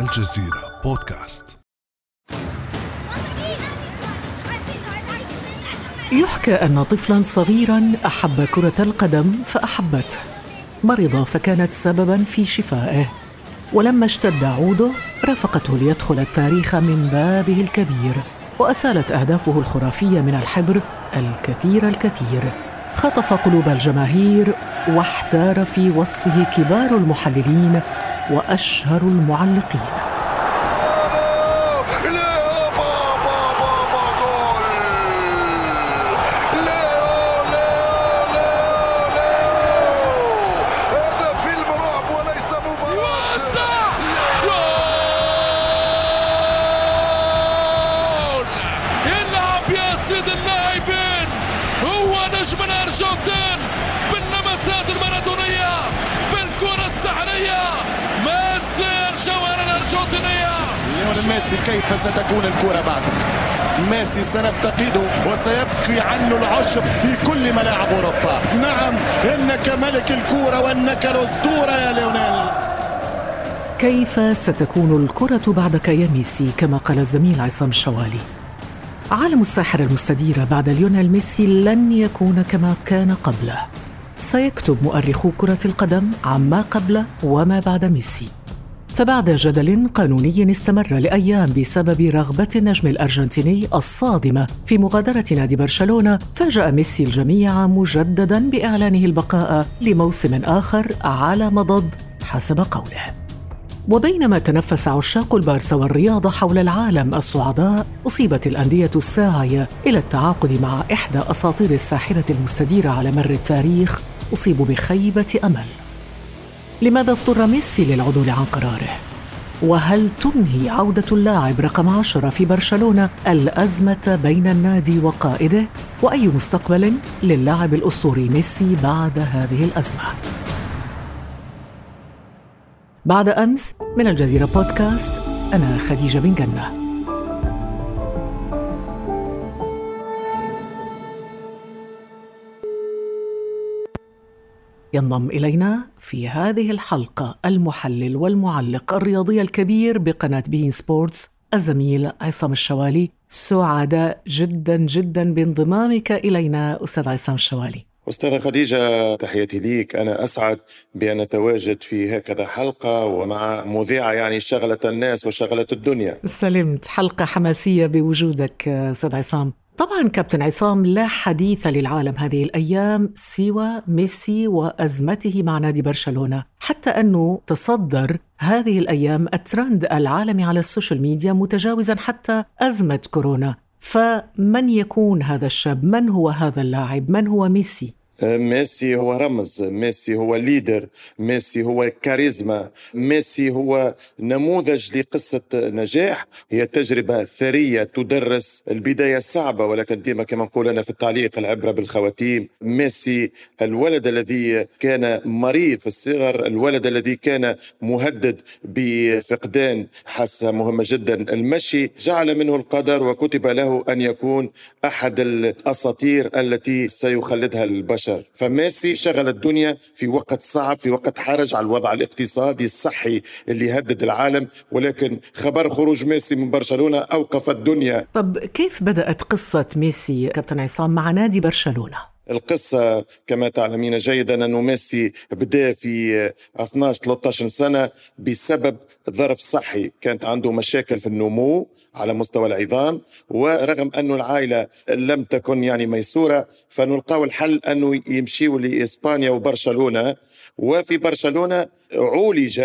الجزيرة بودكاست. يحكى أن طفلا صغيرا أحب كرة القدم فأحبته. مرض فكانت سببا في شفائه. ولما اشتد عوده رافقته ليدخل التاريخ من بابه الكبير وأسالت أهدافه الخرافية من الحبر الكثير الكثير. خطف قلوب الجماهير واحتار في وصفه كبار المحللين وأشهر المعلقين. ميسي كيف ستكون الكرة بعدك؟ ميسي سنفتقده وسيبكي عنه العشب في كل ملاعب أوروبا. نعم إنك ملك الكورة وإنك الأسطورة يا ليونيل. كيف ستكون الكرة بعدك يا ميسي؟ كما قال الزميل عصام الشوالي. عالم الساحر المستدير بعد ليونيل ميسي لن يكون كما كان قبله. سيكتب مؤرخو كرة القدم عما قبل وما بعد ميسي. فبعد جدل قانوني استمر لأيام بسبب رغبة النجم الأرجنتيني الصادمة. في مغادرة نادي برشلونة فاجأ ميسي الجميع مجددا بإعلانه البقاء لموسم آخر على مضض حسب قوله. وبينما تنفس عشاق البارسا والرياضة حول العالم الصعداء أصيبت الأندية الساعية إلى التعاقد مع إحدى أساطير الساحرة المستديرة على مر التاريخ أصيبوا بخيبة أمل. لماذا اضطر ميسي للعدول عن قراره؟ وهل تنهي عودة اللاعب رقم عشرة في برشلونة الأزمة بين النادي وقائده؟ وأي مستقبل للاعب الأسطوري ميسي بعد هذه الأزمة؟ بعد أمس من الجزيرة بودكاست أنا خديجة بن جنة ينضم إلينا في هذه الحلقة المحلل والمعلق الرياضي الكبير بقناة beIN Sports الزميل عصام الشوالي. سعداء جدا جدا بانضمامك إلينا أستاذ عصام الشوالي. أستاذة خديجة تحياتي ليك. أنا أسعد بأن أتواجد في هكذا حلقة ومع مذيعة يعني شغلت الناس وشغلت الدنيا. سلمت. حلقة حماسية بوجودك أستاذ عصام. طبعا كابتن عصام لا حديث للعالم هذه الأيام سوى ميسي وأزمته مع نادي برشلونة حتى أنه تصدر هذه الأيام الترند العالمي على ال social media متجاوزا حتى أزمة كورونا. فمن يكون هذا الشاب؟ من هو هذا اللاعب؟ من هو ميسي؟ ميسي هو رمز ميسي هو leader ميسي هو كاريزما ميسي هو نموذج لقصة نجاح. هي تجربة ثرية تدرس البداية صعبة ولكن ديما كما نقول أنا في التعليق العبرة بالخواتيم ميسي الولد الذي كان مريض في الصغر الولد الذي كان مهدد بفقدان حاسة مهمة جدا. المشي جعل منه القدر وكتب له أن يكون أحد الأساطير التي سيخلدها البشر. البشر. فميسي شغل الدنيا في وقت صعب في وقت حرج على الوضع الاقتصادي الصحي اللي يهدد العالم. ولكن خبر خروج ميسي من برشلونة أوقف الدنيا. طب كيف بدأت قصة ميسي كابتن عصام مع نادي برشلونة؟ القصة كما تعلمين جيدا أنه ميسي بدأ في 12 13 سنة بسبب ظرف صحي. كانت عنده مشاكل في النمو على مستوى العظام ورغم أنه العائلة لم تكن يعني ميسورة فنلقاو الحل أنه يمشيوا لإسبانيا وبرشلونة. وفي برشلونة عولج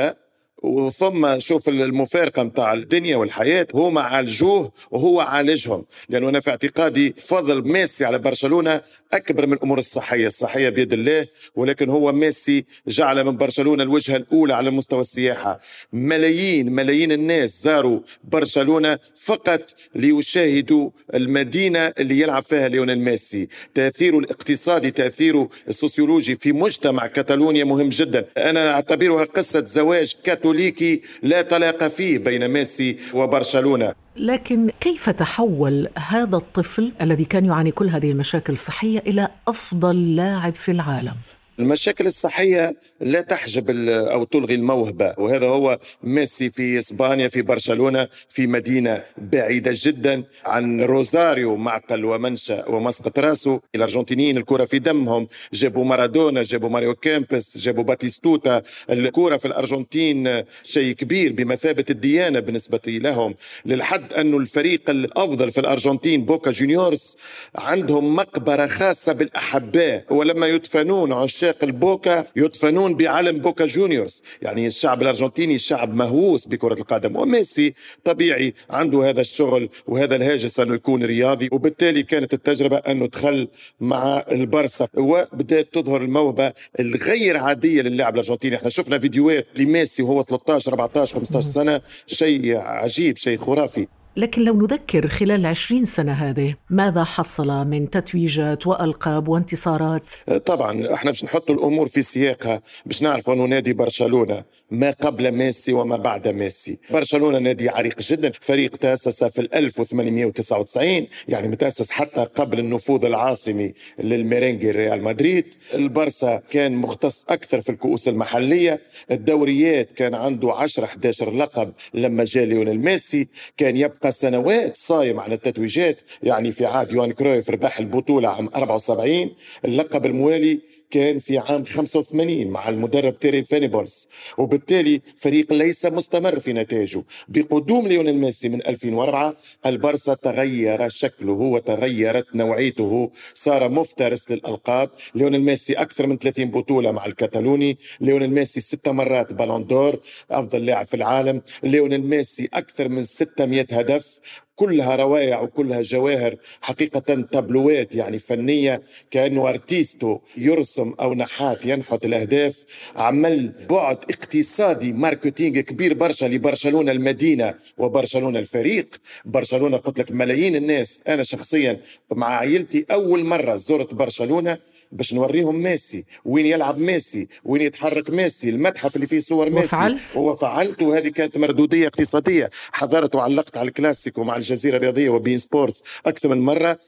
وثم شوف المفارقة نتاع الدنيا والحياة هما عالجوه وهو عالجهم. لأنه أنا في اعتقادي فضل ميسي على برشلونة أكبر من الأمور الصحية الصحية بيد الله ولكن هو ميسي جعل من برشلونة الوجهة الأولى على مستوى السياحة. ملايين ملايين الناس زاروا برشلونة فقط ليشاهدوا المدينة اللي يلعب فيها ليونيل ميسي. تاثيره الاقتصادي تاثيره السوسيولوجي في مجتمع كتالونيا مهم جدا. أنا أعتبرها قصة زواج كاتولوني كاثوليكي لا طلاق فيه بين ميسي وبرشلونة. لكن كيف تحول هذا الطفل الذي كان يعاني كل هذه المشاكل الصحية إلى أفضل لاعب في العالم؟ المشاكل الصحية لا تحجب أو تلغي الموهبة وهذا هو ميسي في إسبانيا في برشلونة في مدينة بعيدة جدا عن روزاريو معقل ومنشأ ومسقط راسه. الأرجنتينيين الكرة في دمهم جابوا مارادونا جابوا ماريو كامبس جابوا باتيستوتا. الكرة في الأرجنتين شيء كبير بمثابة الديانة بالنسبة لهم. للحد أن الفريق الأفضل في الأرجنتين بوكا جونيورز عندهم مقبرة خاصة بالأحباء ولما يدفنون عشاق البوكا يدفنون بعلم بوكا جونيورز. يعني الشعب الأرجنتيني شعب مهووس بكرة القدم وميسي طبيعي عنده هذا الشغل وهذا الهاجس أنه يكون رياضي وبالتالي كانت التجربة أنه دخل مع البرسا وبدأت تظهر الموهبة الغير عادية للاعب الأرجنتيني. إحنا شفنا فيديوهات لميسي وهو 13 14 15 سنة. شيء عجيب شيء خرافي. لكن لو نذكر خلال العشرين سنة هذه ماذا حصل من تتويجات وألقاب وانتصارات؟ طبعا إحنا باش نحط الأمور في سياقها باش نعرف أنه نادي برشلونة ما قبل ميسي وما بعد ميسي. برشلونة نادي عريق جدا فريق تأسس في 1899 يعني متأسس حتى قبل النفوذ العاصمي للميرينجي ريال مدريد. البرسا كان مختص أكثر في الكؤوس المحلية. الدوريات كان عنده 10 11 لقب لما جاء ليونيل ميسي كان يبقى سنوات صايم على التتويجات يعني في عهد يوان كرويف ربح البطولة عام 74 اللقب الموالي كان في عام 85 مع المدرب تيري فينابلس وبالتالي فريق ليس مستمر في نتائجه. بقدوم ليونيل ميسي من 2004 البرسا تغير شكله وتغيرت نوعيته. صار مفترس للألقاب. ليونيل ميسي أكثر من 30 بطولة مع الكتالوني ليونيل ميسي ست مرات Ballon d'Or أفضل لاعب في العالم. ليونيل ميسي أكثر من 600 هدف. كلها روائع وكلها جواهر حقيقة تابلوهات يعني فنية كأنه artiste و يرسم أو نحات ينحت الأهداف عمل بعد اقتصادي marketing كبير برشا لبرشلونة المدينة وبرشلونة الفريق. برشلونة قلت لك ملايين الناس. أنا شخصيا مع عائلتي أول مرة زرت برشلونة باش نوريهم ميسي وين يلعب ميسي وين يتحرك ميسي المتحف اللي فيه صور ميسي. وفعلت؟ وفعلت وهذه كانت مردودية اقتصادية. حضرت وعلقت على الكلاسيكو مع الجزيرة الرياضية وبين سبورتس أكثر من مرة.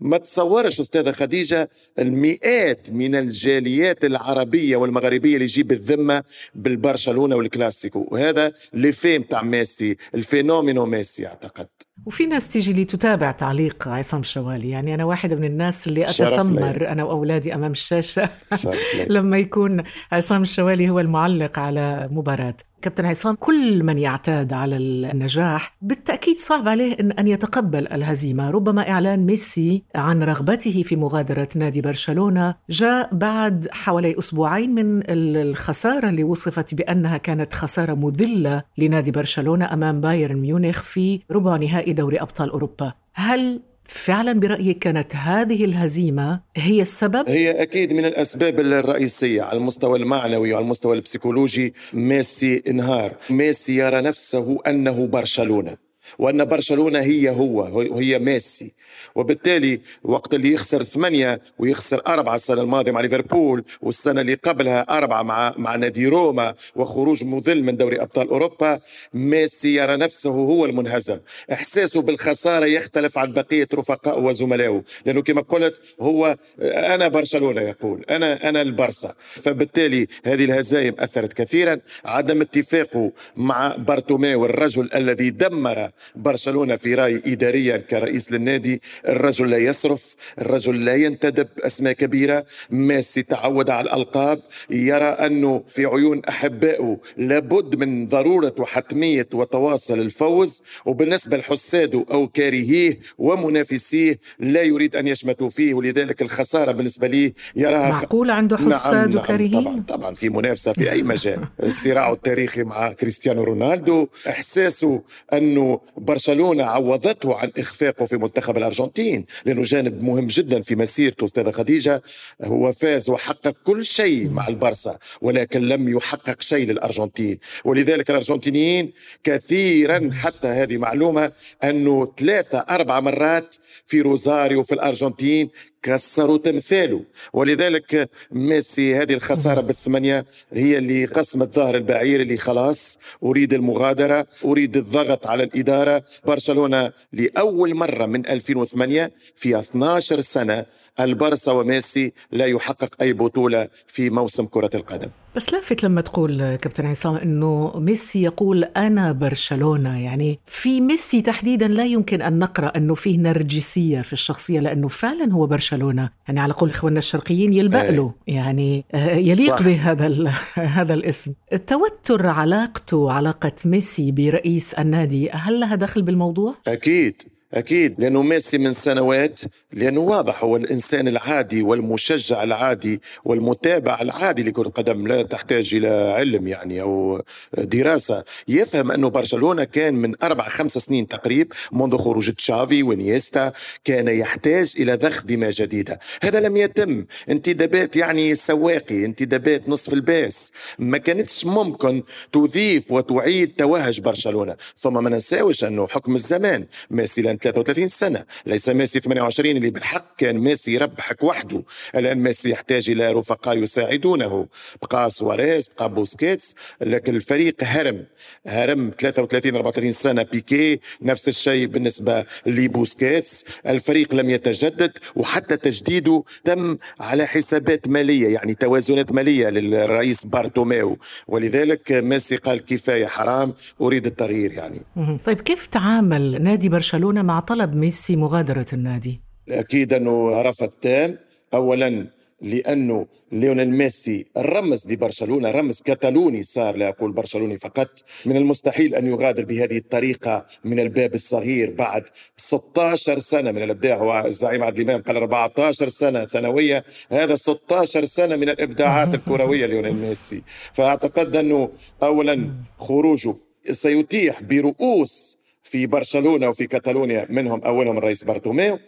ما تصورش أستاذة خديجة المئات من الجاليات العربية والمغربية اللي يجيب الذمة بالبرشلونة والكلاسيكو. وهذا la fame تاع ميسي ال fenomeno ميسي أعتقد. وفي ناس تيجي لي تتابع تعليق عصام شوالي. يعني أنا واحدة من الناس اللي أتسمر أنا وأولادي أمام الشاشة. لما يكون عصام الشوالي هو المعلق على مباراة. كابتن عصام كل من يعتاد على النجاح بالتأكيد صعب عليه إن, أن يتقبل الهزيمة. ربما إعلان ميسي عن رغبته في مغادرة نادي برشلونة جاء بعد حوالي أسبوعين من الخسارة اللي وصفت بأنها كانت خسارة مذلة لنادي برشلونة أمام بايرن ميونخ في ربع نهائي دوري أبطال أوروبا. هل فعلا برأيك كانت هذه الهزيمة هي السبب؟ هي أكيد من الأسباب الرئيسية على المستوى المعنوي وعلى المستوى البسيكولوجي. ميسي انهار. ميسي يرى نفسه أنه برشلونة وأن برشلونة هي هو هي ميسي. وبالتالي وقت اللي يخسر ثمانية ويخسر أربعة السنة الماضية مع ليفربول والسنة اللي قبلها أربعة مع مع نادي روما وخروج مذل من دوري أبطال أوروبا ميسي يرى نفسه هو المنهزم. إحساسه بالخسارة يختلف عن بقية رفقائه وزملائه لأنه كما قلت هو أنا برشلونة يقول أنا أنا البرسا. فبالتالي هذه الهزائم أثرت كثيرا. عدم اتفاقه مع بارتوميو الرجل الذي دمر برشلونة في رأي إداريا كرئيس للنادي الرجل لا يصرف الرجل لا ينتدب أسماء كبيرة. ميسي تعود على الألقاب يرى أنه في عيون أحبائه لابد من ضرورة وحتمية وتواصل الفوز. وبالنسبة لحساده أو كارهيه ومنافسيه لا يريد أن يشمتوا فيه. ولذلك الخسارة بالنسبة لي يراها معقول عنده حساد نعم وكارهين؟ نعم طبعا طبعا. في منافسة في أي مجال. الصراع التاريخي مع كريستيانو رونالدو إحساسه أنه برشلونة عوضته عن إخفاقه في منتخب الأرجنتين. لأنه جانب مهم جدا في مسيرته أستاذة خديجة. هو فاز وحقق كل شيء مع البرسا ولكن لم يحقق شيء للأرجنتين. ولذلك الأرجنتينيين كثيرا حتى هذه معلومة أنه ثلاثة أربع مرات في روزاريو في الأرجنتين كسروا تمثاله. ولذلك ميسي هذه الخسارة بالثمانية هي اللي قسمت ظهر البعير اللي خلاص أريد المغادرة أريد الضغط على الإدارة. برشلونة لأول مرة من 2008 في 12 سنة البارسا وميسي لا يحقق أي بطولة في موسم كرة القدم. بس لافت لما تقول كابتن عصام إنه ميسي يقول أنا برشلونة يعني في ميسي تحديدا لا يمكن أن نقرأ إنه فيه نرجسية في الشخصية لأنه فعلا هو برشلونة. يعني على قول إخواننا الشرقيين يلبق له يعني آه، يليق صح. بهذا هذا الاسم. التوتر علاقته علاقة ميسي برئيس النادي هل لها دخل بالموضوع؟ أكيد. أكيد لأنه ميسي من سنوات لأنه واضح هو الإنسان العادي والمشجع العادي والمتابع العادي لكرة القدم لا تحتاج إلى علم يعني أو دراسة. يفهم أنه برشلونة كان من أربع خمس سنين تقريب منذ خروج تشافي ونيستا كان يحتاج إلى ضخ دماء جديدة. هذا لم يتم. انتدابات يعني سواقي انتدابات نصف الباس. ما كانتش ممكن تضيف وتعيد توهج برشلونة. ثم ما ننساوش أنه حكم الزمان ميسي 33 سنة. ليس ميسي 28 اللي بالحق كان ميسي يربحك وحده. الآن ميسي يحتاج إلى رفقاء يساعدونه. بقى سواريز بقى بوسكيتس لكن الفريق هرم. هرم 33 34 سنة. بيكي نفس الشيء بالنسبة لبوسكيتس. الفريق لم يتجدد وحتى تجديده تم على حسابات مالية يعني توازنات مالية للرئيس بارتوميو. ولذلك ميسي قال كفاية حرام أريد التغيير يعني. طيب كيف تعامل نادي برشلونة مع طلب ميسي مغادرة النادي؟ أكيد أنه رفض تام أولا لأنه ليونيل ميسي رمز لبرشلونة رمز كتالوني صار لا أقول برشلوني فقط. من المستحيل أن يغادر بهذه الطريقة من الباب الصغير بعد 16 سنة من الإبداع. هو الزعيم عادل امام قال 14 سنة ثانوية. هذا 16 سنة من الإبداعات الكروية ليونيل ميسي. فأعتقد أنه اولا خروجه سيتيح برؤوس في برشلونة وفي كاتالونيا منهم أولهم الرئيس بارتوميو.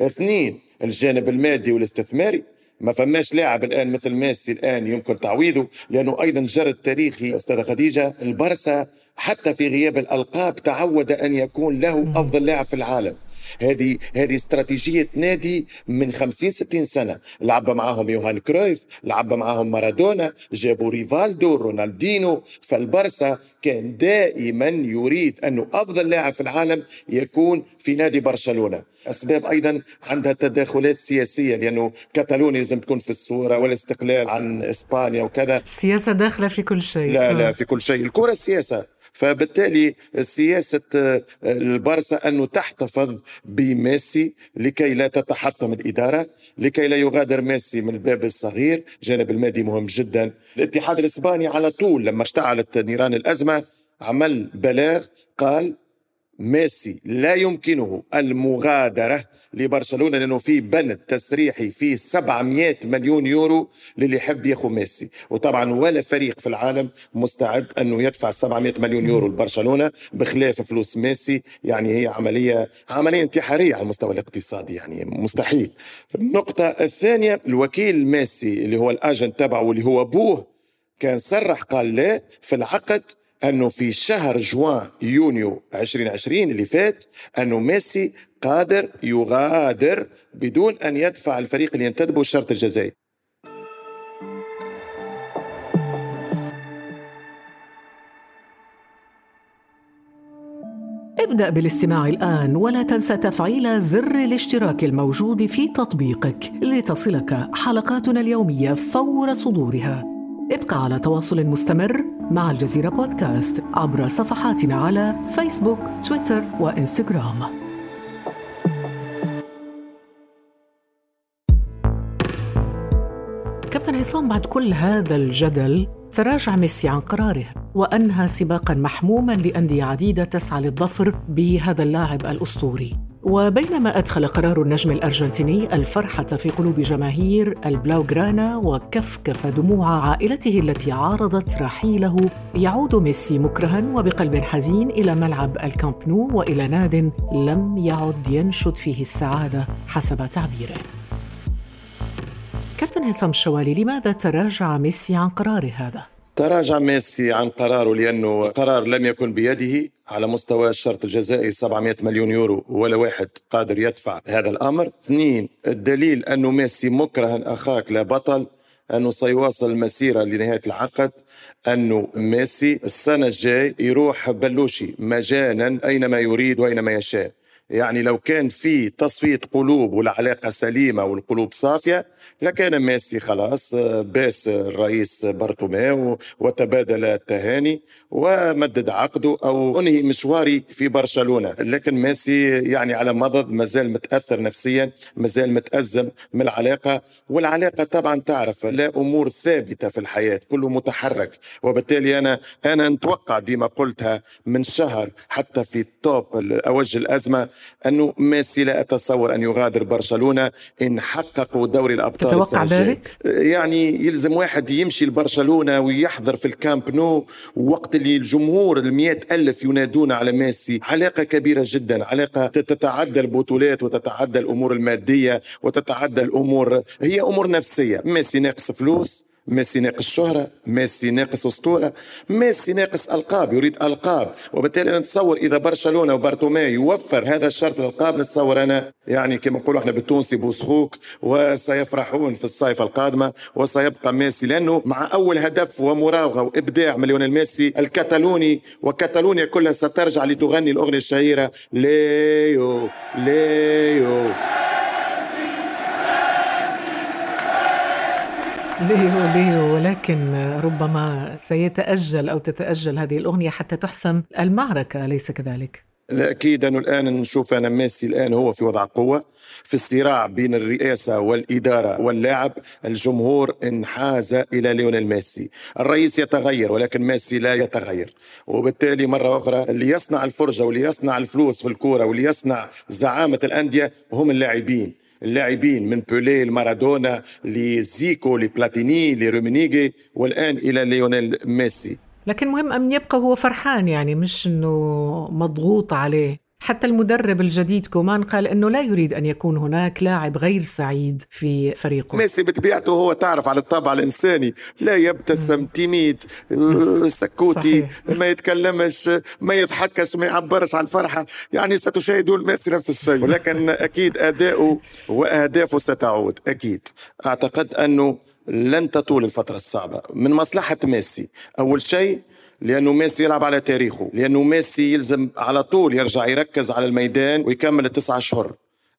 اثنين الجانب المادي والاستثماري. ما فماش لاعب الآن مثل ميسي الآن يمكن تعويضه لأنه أيضا جرى التاريخي أستاذة خديجة. البرسا حتى في غياب الألقاب تعود أن يكون له أفضل لاعب في العالم. هذه هذه استراتيجية نادي من 50 60 سنة. لعب معاهم يوهان كرويف لعب معاهم مارادونا جابوا ريفالدو رونالدينو. فالبرسا كان دائما يريد انه أفضل لاعب في العالم يكون في نادي برشلونة. أسباب أيضا عندها تداخلات سياسية لأنه كتالونيا لازم تكون في الصورة والاستقلال عن إسبانيا وكذا. السياسة داخلة في كل شيء. لا لا في كل شيء. الكرة سياسة. فبالتالي سياسة آه، البارسا أنه تحتفظ بميسي لكي لا تتحطم الإدارة لكي لا يغادر ميسي من الباب الصغير. جانب المادي مهم جدا. الاتحاد الإسباني على طول لما اشتعلت نيران الأزمة عمل بلاغ قال ميسي لا يمكنه المغادرة لبرشلونة لأنه في بند تسريحي فيه 700 مليون يورو للي يحب ياخذ ميسي. وطبعا ولا فريق في العالم مستعد أنه يدفع 700 مليون يورو لبرشلونة بخلاف فلوس ميسي. يعني هي عملية عملية انتحارية على المستوى الاقتصادي يعني مستحيل. النقطة الثانية الوكيل ميسي اللي هو الأجنت تبعه واللي هو أبوه كان صرح قال لا في العقد أنه في شهر جوان يونيو 2020 اللي فات أنه ميسي قادر يغادر بدون أن يدفع الفريق اللي ينتدبه الشرط الجزائي ابدأ بالاستماع الآن ولا تنسى تفعيل زر الاشتراك الموجود في تطبيقك. لتصلك حلقاتنا اليومية فور صدورها. ابقى على تواصل مستمر مع الجزيرة بودكاست عبر صفحاتنا على فيسبوك، تويتر وإنستغرام. كابتن عصام بعد كل هذا الجدل تراجع ميسي عن قراره وأنهى سباقا محموما لأندية عديدة تسعى للظفر بهذا اللاعب الأسطوري وبينما أدخل قرار النجم الأرجنتيني الفرحة في قلوب جماهير البلاوغرانا وكفكف دموع عائلته التي عارضت رحيله يعود ميسي مكرها وبقلب حزين إلى ملعب الكامب نو وإلى ناد لم يعد ينشد فيه السعادة حسب تعبيره كابتن عصام الشوالي لماذا تراجع ميسي عن قراره هذا؟ تراجع ميسي عن قراره لأنه قرار لم يكن بيده. على مستوى الشرط الجزائي 700 مليون يورو ولا واحد قادر يدفع هذا الأمر. اثنين الدليل أنه ميسي مكره أخاك لا بطل أنه سيواصل المسيرة لنهاية العقد أنه ميسي السنة الجاي يروح بلوشي مجانا أينما يريد وأينما يشاء. يعني لو كان في تصفية قلوب والعلاقة سليمة والقلوب صافية لكان ميسي خلاص باس الرئيس بارتوميو وتبادل التهاني ومدد عقده أو أنهي مشواري في برشلونة. لكن ميسي يعني على مضض مازال متأثر نفسيا مازال متأزم من العلاقة. والعلاقة طبعا تعرف لا أمور ثابتة في الحياة كله متحرك. وبالتالي أنا أنا نتوقع ديما قلتها من شهر حتى في ال top أوج الأزمة أنه ميسي لا أتصور أن يغادر برشلونة إن حققوا دوري الأبطال تتوقع ذلك؟ يعني يلزم واحد يمشي لبرشلونة ويحضر في الكامب نو وقت اللي الجمهور المئة ألف ينادون على ميسي. علاقة كبيرة جدا. علاقة تتعدى البطولات وتتعدى الأمور المادية وتتعدى الأمور هي أمور نفسية. ميسي ناقص فلوس ميسي ناقص شهرة ميسي ناقص أسطورة ميسي ناقص ألقاب يريد ألقاب وبالتالي نتصور إذا برشلونة وبارتومي يوفر هذا الشرط الألقاب نتصور أنا يعني كما نقولوا إحنا بالتونسي بوسخوك وسيفرحون في الصيف القادمة وسيبقى ميسي لأنه مع أول هدف ومراوغة وإبداع من ليونيل ميسي الكتالوني وكتالونيا كلها سترجع لتغني الأغنية الشهيرة ليو ليو ليه ليه ولكن ربما سيتأجل أو تتأجل هذه الأغنية حتى تحسم المعركة أليس كذلك؟ أكيد. انه الآن نشوف أنا ميسي الآن هو في وضع قوة في الصراع بين الرئاسة والإدارة واللاعب. الجمهور انحاز إلى ليونيل ميسي. الرئيس يتغير ولكن ميسي لا يتغير. وبالتالي مرة أخرى اللي يصنع الفرجة واللي يصنع الفلوس في الكورة واللي يصنع زعامة الأندية هم اللاعبين. اللاعبين من بيلي لمارادونا لزيكو لبلاتيني لرومينيغي والآن إلى ليونيل ميسي. لكن مهم أن يبقى هو فرحان يعني مش أنه مضغوط عليه. حتى المدرب الجديد كومان قال إنه لا يريد أن يكون هناك لاعب غير سعيد في فريقه. ميسي بطبيعته هو تعرف على الطابع الإنساني لا يبتسم timide سكوتي صحيح. ما يتكلمش ما يضحكش ما يعبرش عن الفرحة. يعني ستشاهدون ميسي نفس الشيء. ولكن أكيد أداؤه وأهدافه ستعود. أكيد. أعتقد أنه لن تطول الفترة الصعبة. من مصلحة ميسي أول شيء لأنه ميسي يلعب على تاريخه لأنه ميسي يلزم على طول يرجع يركز على الميدان ويكمل التسعة أشهر.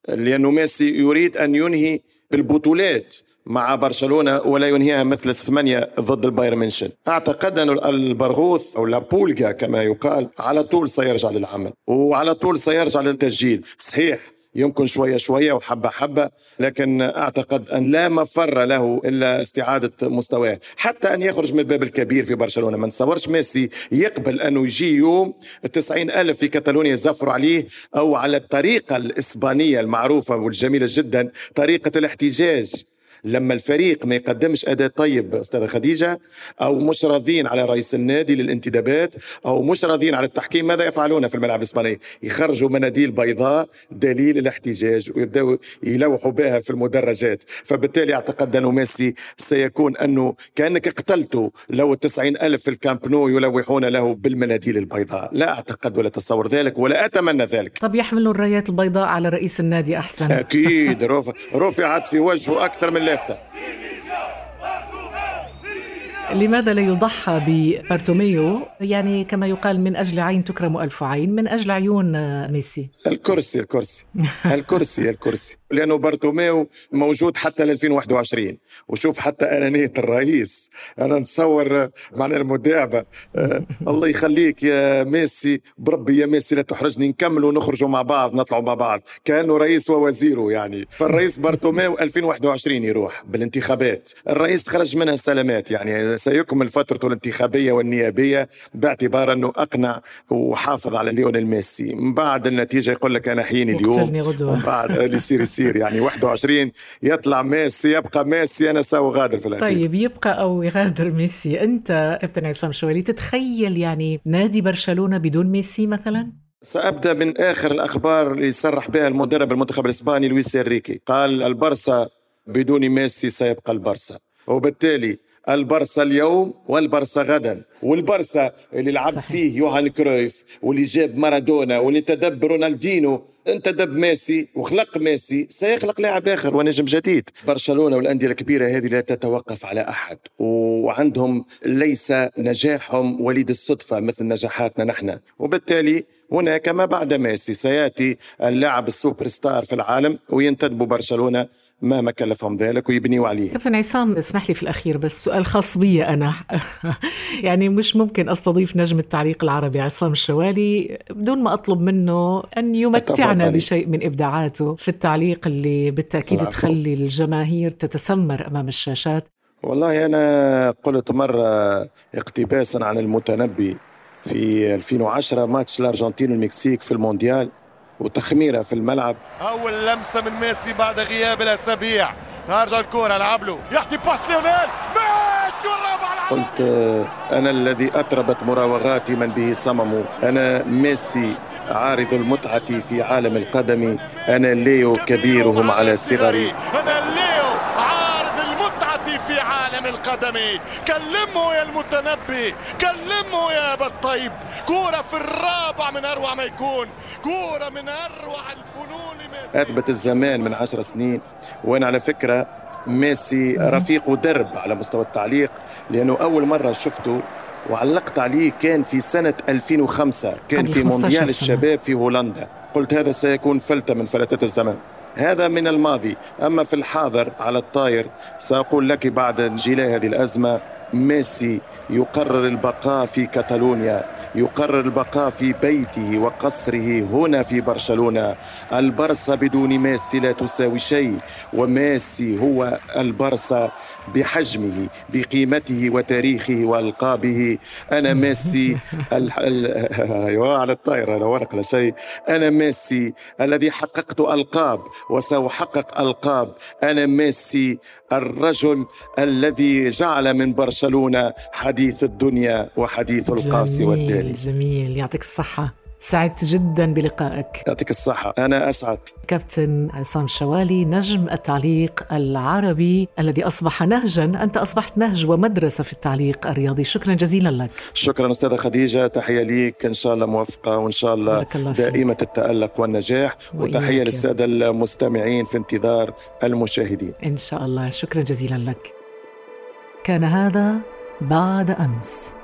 لأنه ميسي يريد أن ينهي بالبطولات مع برشلونة ولا ينهيها مثل الثمانية ضد البايرن ميونشن أعتقد أن البرغوث أو La Pulga كما يقال على طول سيرجع للعمل وعلى طول سيرجع للتسجيل. صحيح يمكن شوية شوية وحبة حبة لكن أعتقد أن لا مفر له إلا استعادة مستواه. حتى أن يخرج من الباب الكبير في برشلونة. ما نتصورش ميسي يقبل أنه يجي يوم التسعين ألف في كتالونيا يزفروا عليه أو على الطريقة الإسبانية المعروفة والجميلة جدا طريقة الاحتجاج لما الفريق ما يقدمش أداء طيب أستاذة خديجة أو مش راضين على رئيس النادي للانتدابات أو مش راضين على التحكيم ماذا يفعلون في الملعب الإسباني؟ يخرجوا مناديل بيضاء دليل الاحتجاج ويبدأوا يلوحوا بها في المدرجات. فبالتالي أعتقد أنه ميسي سيكون أنه كأنك اقتلته لو التسعين ألف في الكامب نو يلوحون له بالمناديل البيضاء. لا أعتقد ولا أتصور ذلك ولا أتمنى ذلك. طب يحملوا الرايات البيضاء على رئيس النادي أحسن. أكيد رفعت في وجهه أكثر من لافته لماذا لا يضحى ببارتوميو يعني كما يقال من أجل عين تكرم ألف عين من أجل عيون ميسي. الكرسي الكرسي. الكرسي الكرسي. لأنه بارتوميو موجود حتى ل 2021 وشوف حتى أنانية الرئيس. أنا نتصور معنا المداعبة. آه الله يخليك يا ميسي بربي يا ميسي لا تحرجني. نكمل ونخرجوا مع بعض نطلعوا مع بعض. كانوا رئيس ووزيره يعني. فالرئيس بارتوميو 2021 يروح بالانتخابات. الرئيس خرج منها سلامات يعني. سيكمل فترته الانتخابية والنيابية باعتبار أنه أقنع وحافظ على ليونيل ميسي. من بعد النتيجة يقول لك أحيني اليوم. ومن بعد اللي يصير يصير يعني 21 يطلع ميسي يبقى ميسي أنا ساوي غادر في الأخير. طيب يبقى أو يغادر ميسي. أنت كابتن عصام شوالي تتخيل يعني نادي برشلونة بدون ميسي مثلا؟ سأبدأ من آخر الأخبار اللي صرح بها المدرب المنتخب الإسباني لويس إنريكي. قال البرسا بدون ميسي سيبقى البرسا. وبالتالي البرسا اليوم والبرسا غدا. والبرسا اللي لعب فيه يوهان كرويف واللي جاب مارادونا واللي انتدب رونالدينو. انتدب ميسي وخلق ميسي سيخلق لاعب آخر ونجم جديد. برشلونة والأندية الكبيرة هذه لا تتوقف على أحد وعندهم ليس نجاحهم وليد الصدفة مثل نجاحاتنا نحن. وبالتالي هناك ما بعد ميسي سيأتي اللاعب السوبر ستار في العالم وينتدبوا برشلونة. مهما كلفهم ذلك ويبنيوا عليه. كابتن عصام اسمح لي في الأخير بس سؤال خاص بي أنا. يعني مش ممكن أستضيف نجم التعليق العربي عصام الشوالي بدون ما أطلب منه أن يمتعنا بشيء من إبداعاته في التعليق اللي بالتأكيد تخلي الجماهير تتسمر أمام الشاشات. والله أنا قلت مرة اقتباسا عن المتنبي في 2010 ماتش الأرجنتين والمكسيك في المونديال. وتخميرة في الملعب. أول لمسة من ميسي بعد غياب الأسابيع. ترجع الكره لعب له. يعطي pass ليونيل. ميسي والرابع قلت أنا الذي اطربت مراوغاتي من به صمم. أنا ميسي عارض المتعة في عالم القدم. أنا ليو كبيرهم على صغري. أنا ليو في عالم القدم كلمه يا المتنبي كلمه يا أبا الطيب. كورة في الرابع من أروع ما يكون. كورة من أروع الفنون ميسي أثبت الزمان من عشر سنين. وأنا على فكرة ميسي رفيق درب على مستوى التعليق لأنه أول مرة شفته وعلقت عليه كان في سنة 2005 كان في مونديال الشباب في هولندا. قلت هذا سيكون فلتة من فلتات الزمن. هذا من الماضي. أما في الحاضر على الطاير سأقول لك بعد انجلاء هذه الأزمة ميسي يقرر البقاء في كاتالونيا. يقرر البقاء في بيته وقصره هنا في برشلونة. البرصة بدون ميسي لا تساوي شيء وميسي هو البرصة بحجمه بقيمته وتاريخه وألقابه. أنا ميسي أيوه على الطائرة لا ورق لا شيء. أنا ميسي الذي حققت ألقاب وسأحقق ألقاب. أنا ميسي الرجل الذي جعل من برشلونة حديث الدنيا وحديث القاصي والدالي جميل يعطيك الصحة. سعدت جدا بلقائك. يعطيك الصحة. أنا أسعد. كابتن عصام شوالي نجم التعليق العربي الذي أصبح نهجا. أنت أصبحت نهج ومدرسة في التعليق الرياضي. شكرا جزيلا لك. شكرا أستاذة خديجة. تحية ليك. إن شاء الله موفقة وإن شاء الله, الله دائمة التألق والنجاح. وتحية للسادة المستمعين في انتظار المشاهدين. إن شاء الله. شكرا جزيلا لك. كان هذا بعد أمس.